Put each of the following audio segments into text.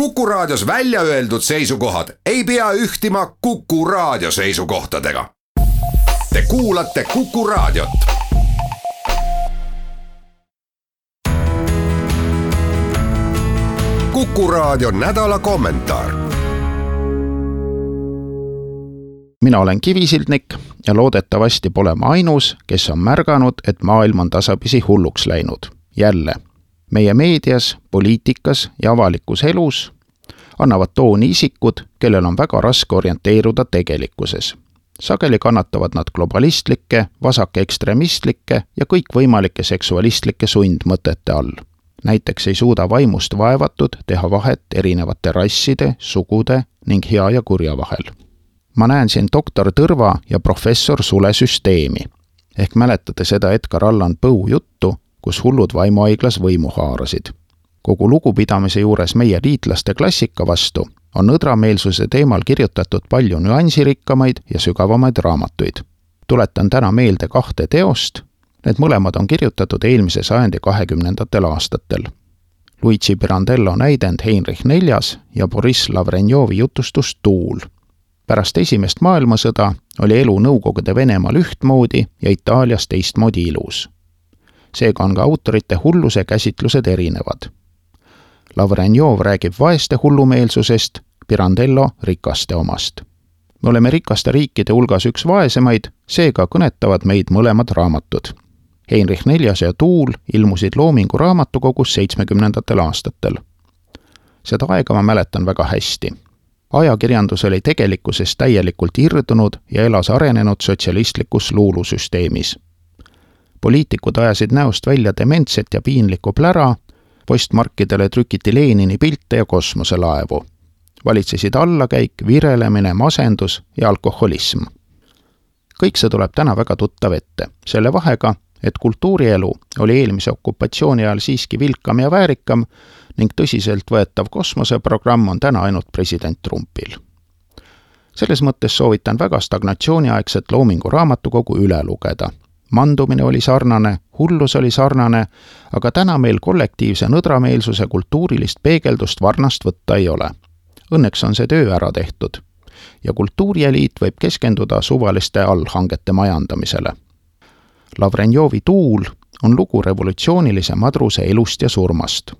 Kuku Raadios välja öeldud seisukohad ei pea ühtima Kuku Raadio seisukohtadega. Te kuulate Kuku Raadiot. kuku Raadio nädala kommentaar. mina olen Kivisildnik ja loodetavasti pole ma ainus, kes on märganud, et maailm on tasapisi hulluks läinud. jälle meie meedias, poliitikas ja avalikus elus annavad tooni isikud, kellel on väga raske orienteeruda tegelikkuses. sageli kannatavad nad globalistlike, vasakekstremistlike ja kõikvõimalike seksualistlike sundmõtete all. näiteks ei suuda vaimust vaevatud teha vahet erinevate rasside, sugude ning hea ja kurja vahel. ma näen siin doktor Tõrva ja professor Sule süsteemi. ehk mäletate seda Edgar Allan Poe juttu, kus hullud vaimuhaiglas võimu haarasid. kogu lugupidamise juures meie liitlaste klassika vastu on nõdrameelsuse teemal kirjutatud palju nüansirikkamaid ja sügavamaid raamatuid. tuletan täna meelde kahte teost, need mõlemad on kirjutatud eelmise sajandi kahekümnendatel aastatel. Luigi Pirandello näidend Heinrich Neljas ja Boriss Lavrenjovi jutustus Tuul pärast Esimest maailmasõda oli elu Nõukogude Venemaal ühtmoodi ja Itaalias teistmoodi ilus seega on ka autorite hulluse käsitlused erinevad. Lavrenjov räägib vaeste hullumeelsusest, Pirandello rikaste omast. me oleme rikaste riikide hulgas üks vaesemaid, seega kõnetavad meid mõlemad raamatud. Heinrich Neljas ja Tuul ilmusid Loomingu raamatukogus seitsmekümnendatel aastatel. seda aega ma mäletan väga hästi ajakirjandus oli tegelikkusest täielikult irdunud ja elas arenenud sotsialistlikus luulusüsteemis poliitikud ajasid näost välja dementset ja piinlikku plära, postmarkidele trükiti Lenini pilte ja kosmoselaevu. valitsesid allakäik, virelemine, masendus ja alkoholism. kõik see tuleb täna väga tuttav ette, selle vahega, et kultuurielu oli eelmise okupatsiooni ajal siiski vilkam ja väärikam ning tõsiseltvõetav kosmoseprogramm on täna ainult president Trumpil. selles mõttes soovitan väga stagnatsiooniaegset Loomingu raamatukogu üle lugeda mandumine oli sarnane, hullus oli sarnane, aga täna meil kollektiivse nõdrameelsuse kultuurilist peegeldust varnast võtta ei ole. Õnneks on see töö ära tehtud ja kultuurieliit võib keskenduda suvaliste allhangete majandamisele. Lavrenjovi Tuul on lugu revolutsioonilise madruse elust ja surmast.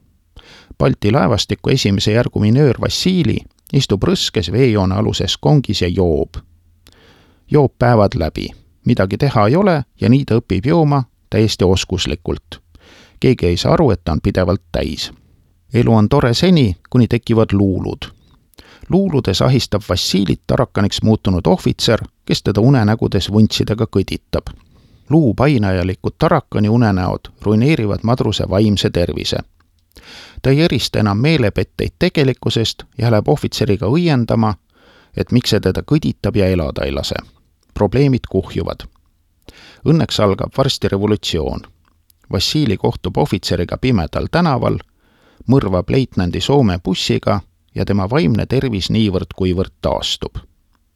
Balti laevastiku esimese järgu minöör Vassili istub rõskes veejoone aluses kongis ja joob. joob päevad läbi midagi teha ei ole ja nii ta õpib jooma täiesti oskuslikult. keegi ei saa aru, et ta on pidevalt täis. elu on tore seni, kuni tekivad luulud. luuludes ahistab Vassilit tarakaniks muutunud ohvitser, kes teda unenägudes vuntsidega kõditab. luu painajalikud tarakani unenäod ruineerivad madruse vaimse tervise ta ei erista enam meelepetteid tegelikkusest ja läheb ohvitseriga õiendama, et miks see teda kõditab ja elada ei lase probleemid kuhjuvad. Õnneks algab varsti revolutsioon. Vassili kohtub ohvitseriga pimedal tänaval, mõrvab leitnandi Soome bussiga ja tema vaimne tervis niivõrd-kuivõrd taastub.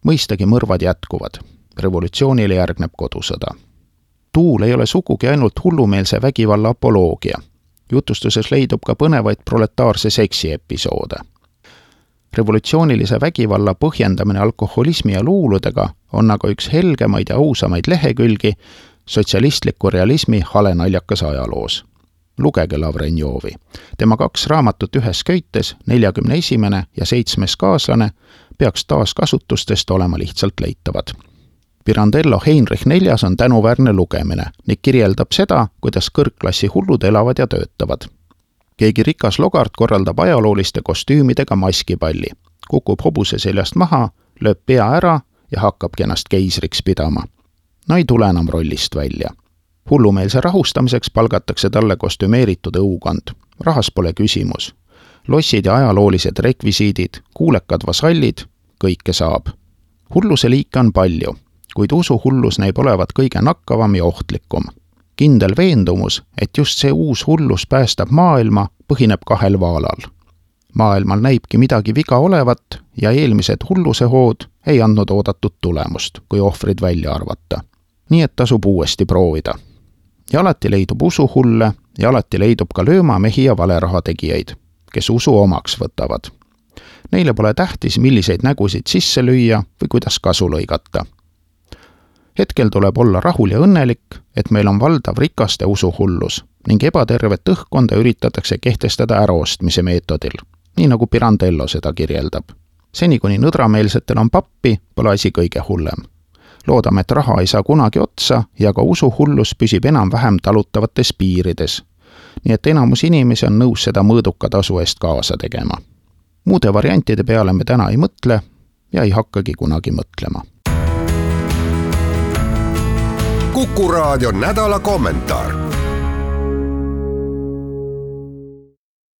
mõistagi mõrvad jätkuvad. revolutsioonile järgneb kodusõda. tuul ei ole sugugi ainult hullumeelse vägivalla apoloogia. jutustuses leidub ka põnevaid proletaarse seksi episoode revolutsioonilise vägivalla põhjendamine alkoholismi ja luuludega on aga üks helgemaid ja ausamaid lehekülgi sotsialistliku realismi hale naljakas ajaloos. lugege Lavrenjovi. tema kaks raamatut ühes köites, neljakümne esimene ja seitsmes kaaslane, peaks taaskasutustest olema lihtsalt leitavad. Pirandello Heinrich Neljas on tänuväärne lugemine ning kirjeldab seda, kuidas kõrgklassi hullud elavad ja töötavad keegi rikas logart korraldab ajalooliste kostüümidega maskipalli, kukub hobuse seljast maha, lööb pea ära ja hakkabki ennast keisriks pidama. no ei tule enam rollist välja. hullumeelse rahustamiseks palgatakse talle kostümeeritud õukond. rahas pole küsimus. lossid ja ajaloolised rekvisiidid, kuulekad vasallid, kõike saab. hulluse liike on palju, kuid usuhullus näib olevat kõige nakkavam ja ohtlikum kindel veendumus, et just see uus hullus päästab maailma, põhineb kahel vaalal. maailmal näibki midagi viga olevat ja eelmised hullusehood ei andnud oodatud tulemust, kui ohvrid välja arvata. nii et tasub uuesti proovida. ja alati leidub usuhulle ja alati leidub ka löömamehi ja valeraha tegijaid, kes usu omaks võtavad. Neile pole tähtis, milliseid nägusid sisse lüüa või kuidas kasu lõigata. Hetkel tuleb olla rahul ja õnnelik, et meil on valdav rikaste usuhullus ning ebatervet õhkkonda üritatakse kehtestada äraostmise meetodil, nii nagu Pirandello seda kirjeldab. seni, kuni nõdrameelsetel on pappi, pole asi kõige hullem. loodame, et raha ei saa kunagi otsa ja ka usuhullus püsib enam-vähem talutavates piirides. nii et enamus inimesi on nõus seda mõõduka tasu eest kaasa tegema muude variantide peale me täna ei mõtle ja ei hakkagi kunagi mõtlema. Kuku raadio nädala kommentaar